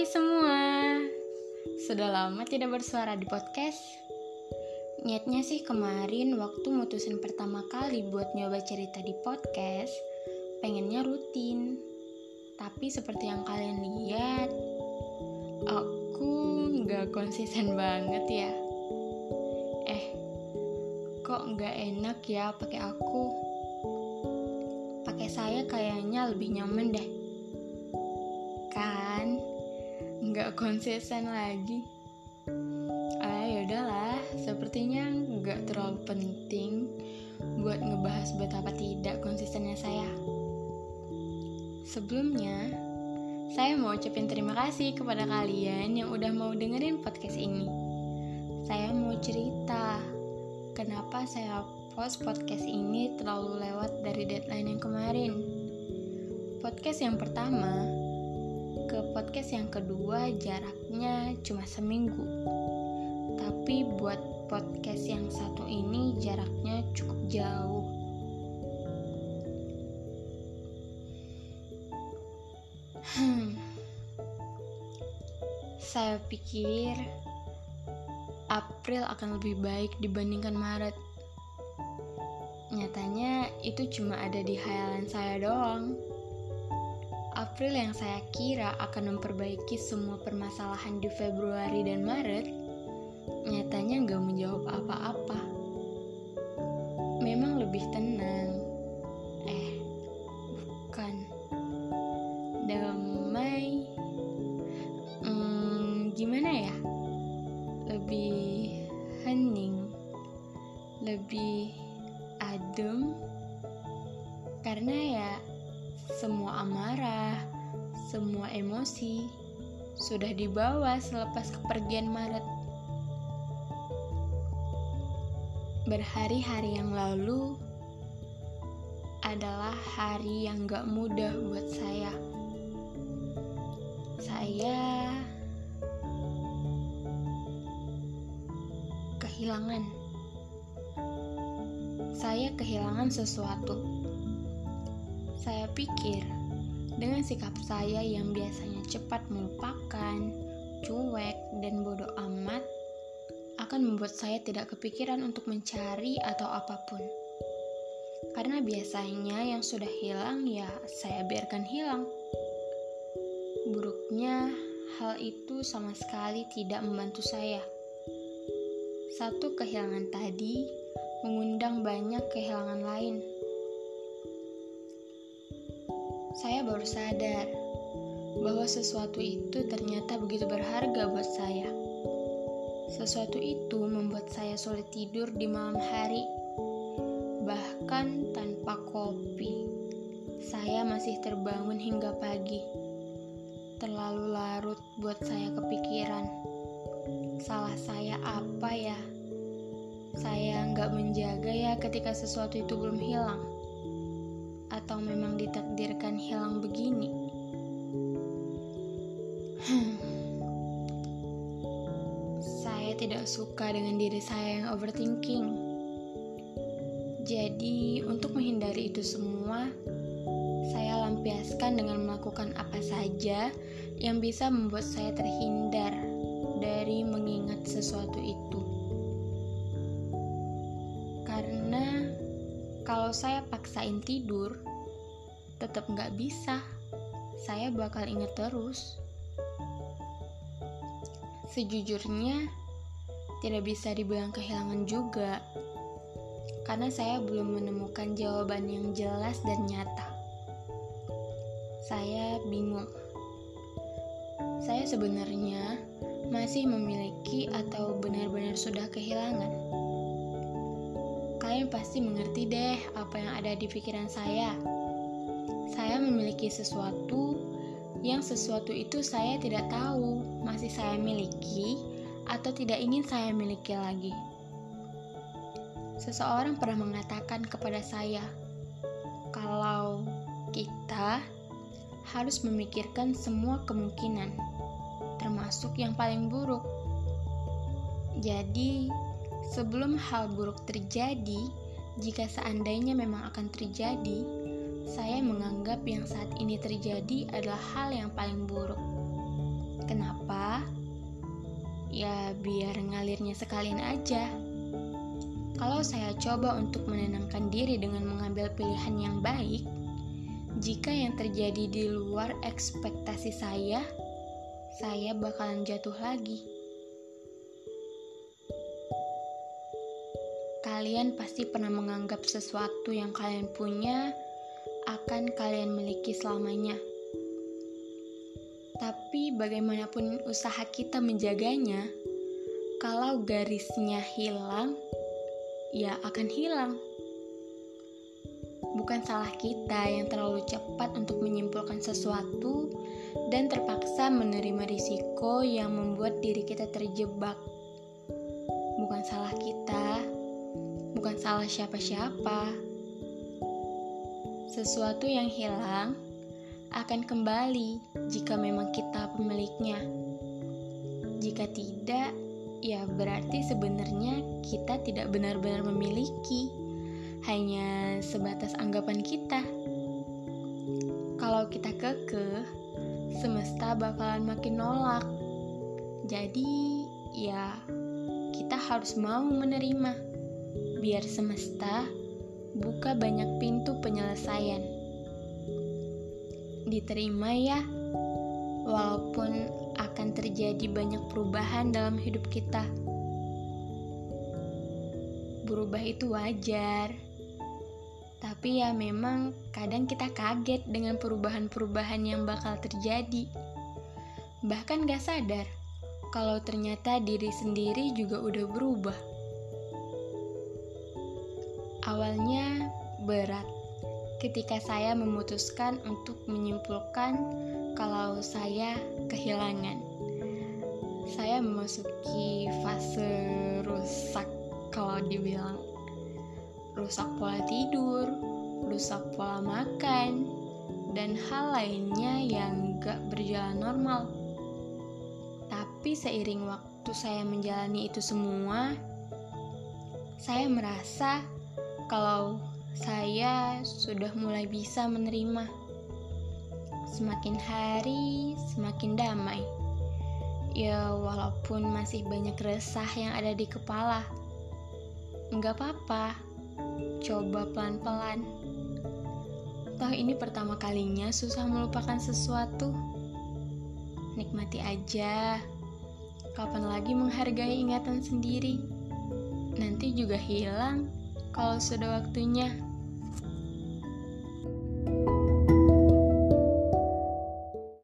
Hai semua, sudah lama tidak bersuara di podcast. Niatnya sih kemarin waktu mutusin pertama kali buat nyoba cerita di podcast, pengennya rutin. Tapi seperti yang kalian lihat, aku nggak konsisten banget ya. Eh, kok nggak enak ya pakai aku? Pakai saya kayaknya lebih nyaman deh kan nggak konsisten lagi. Ah yaudahlah sepertinya nggak terlalu penting buat ngebahas betapa tidak konsistennya saya. Sebelumnya saya mau ucapin terima kasih kepada kalian yang udah mau dengerin podcast ini. Saya mau cerita kenapa saya post podcast ini terlalu lewat dari deadline yang kemarin. Podcast yang pertama ke podcast yang kedua jaraknya cuma seminggu. Tapi buat podcast yang satu ini jaraknya cukup jauh. Hmm. Saya pikir April akan lebih baik dibandingkan Maret. Nyatanya itu cuma ada di hayalan saya doang. April yang saya kira akan memperbaiki semua permasalahan di Februari dan Maret, nyatanya nggak menjawab apa-apa. Memang lebih tenang. Eh, bukan. Damai. Hmm, gimana ya? Lebih hening. Lebih adem. Karena ya semua amarah, semua emosi sudah dibawa selepas kepergian Maret. Berhari-hari yang lalu adalah hari yang gak mudah buat saya. Saya kehilangan. Saya kehilangan sesuatu saya pikir dengan sikap saya yang biasanya cepat melupakan, cuek, dan bodoh amat akan membuat saya tidak kepikiran untuk mencari atau apa pun. Karena biasanya yang sudah hilang ya saya biarkan hilang. Buruknya, hal itu sama sekali tidak membantu saya. Satu kehilangan tadi mengundang banyak kehilangan lain saya baru sadar bahwa sesuatu itu ternyata begitu berharga buat saya. Sesuatu itu membuat saya sulit tidur di malam hari, bahkan tanpa kopi. Saya masih terbangun hingga pagi. Terlalu larut buat saya kepikiran. Salah saya apa ya? Saya nggak menjaga ya ketika sesuatu itu belum hilang atau memang tidak suka dengan diri saya yang overthinking. Jadi, untuk menghindari itu semua, saya lampiaskan dengan melakukan apa saja yang bisa membuat saya terhindar dari mengingat sesuatu itu. Karena kalau saya paksain tidur, tetap nggak bisa. Saya bakal inget terus. Sejujurnya, tidak bisa dibilang kehilangan juga. Karena saya belum menemukan jawaban yang jelas dan nyata. Saya bingung. Saya sebenarnya masih memiliki atau benar-benar sudah kehilangan kalian pasti mengerti deh apa yang ada di pikiran saya. Saya memiliki sesuatu yang sesuatu itu saya tidak tahu masih saya miliki atau tidak ingin saya miliki lagi. Seseorang pernah mengatakan kepada saya, kalau kita harus memikirkan semua kemungkinan, termasuk yang paling buruk. Jadi, Sebelum hal buruk terjadi, jika seandainya memang akan terjadi, saya menganggap yang saat ini terjadi adalah hal yang paling buruk. Kenapa? Ya, biar ngalirnya sekalian aja. Kalau saya coba untuk menenangkan diri dengan mengambil pilihan yang baik, jika yang terjadi di luar ekspektasi saya, saya bakalan jatuh lagi. Kalian pasti pernah menganggap sesuatu yang kalian punya akan kalian miliki selamanya. Tapi bagaimanapun usaha kita menjaganya, kalau garisnya hilang, ya akan hilang. Bukan salah kita yang terlalu cepat untuk menyimpulkan sesuatu dan terpaksa menerima risiko yang membuat diri kita terjebak. Bukan salah kita bukan salah siapa-siapa. Sesuatu yang hilang akan kembali jika memang kita pemiliknya. Jika tidak, ya berarti sebenarnya kita tidak benar-benar memiliki, hanya sebatas anggapan kita. Kalau kita kekeh, semesta bakalan makin nolak. Jadi, ya, kita harus mau menerima biar semesta buka banyak pintu penyelesaian. Diterima ya, walaupun akan terjadi banyak perubahan dalam hidup kita. Berubah itu wajar, tapi ya memang kadang kita kaget dengan perubahan-perubahan yang bakal terjadi. Bahkan gak sadar kalau ternyata diri sendiri juga udah berubah. Awalnya berat ketika saya memutuskan untuk menyimpulkan kalau saya kehilangan. Saya memasuki fase rusak kalau dibilang rusak pola tidur, rusak pola makan, dan hal lainnya yang gak berjalan normal. Tapi seiring waktu saya menjalani itu semua, saya merasa kalau saya sudah mulai bisa menerima. Semakin hari, semakin damai. Ya, walaupun masih banyak resah yang ada di kepala. Enggak apa-apa, coba pelan-pelan. Toh ini pertama kalinya susah melupakan sesuatu. Nikmati aja. Kapan lagi menghargai ingatan sendiri? Nanti juga hilang kalau sudah waktunya.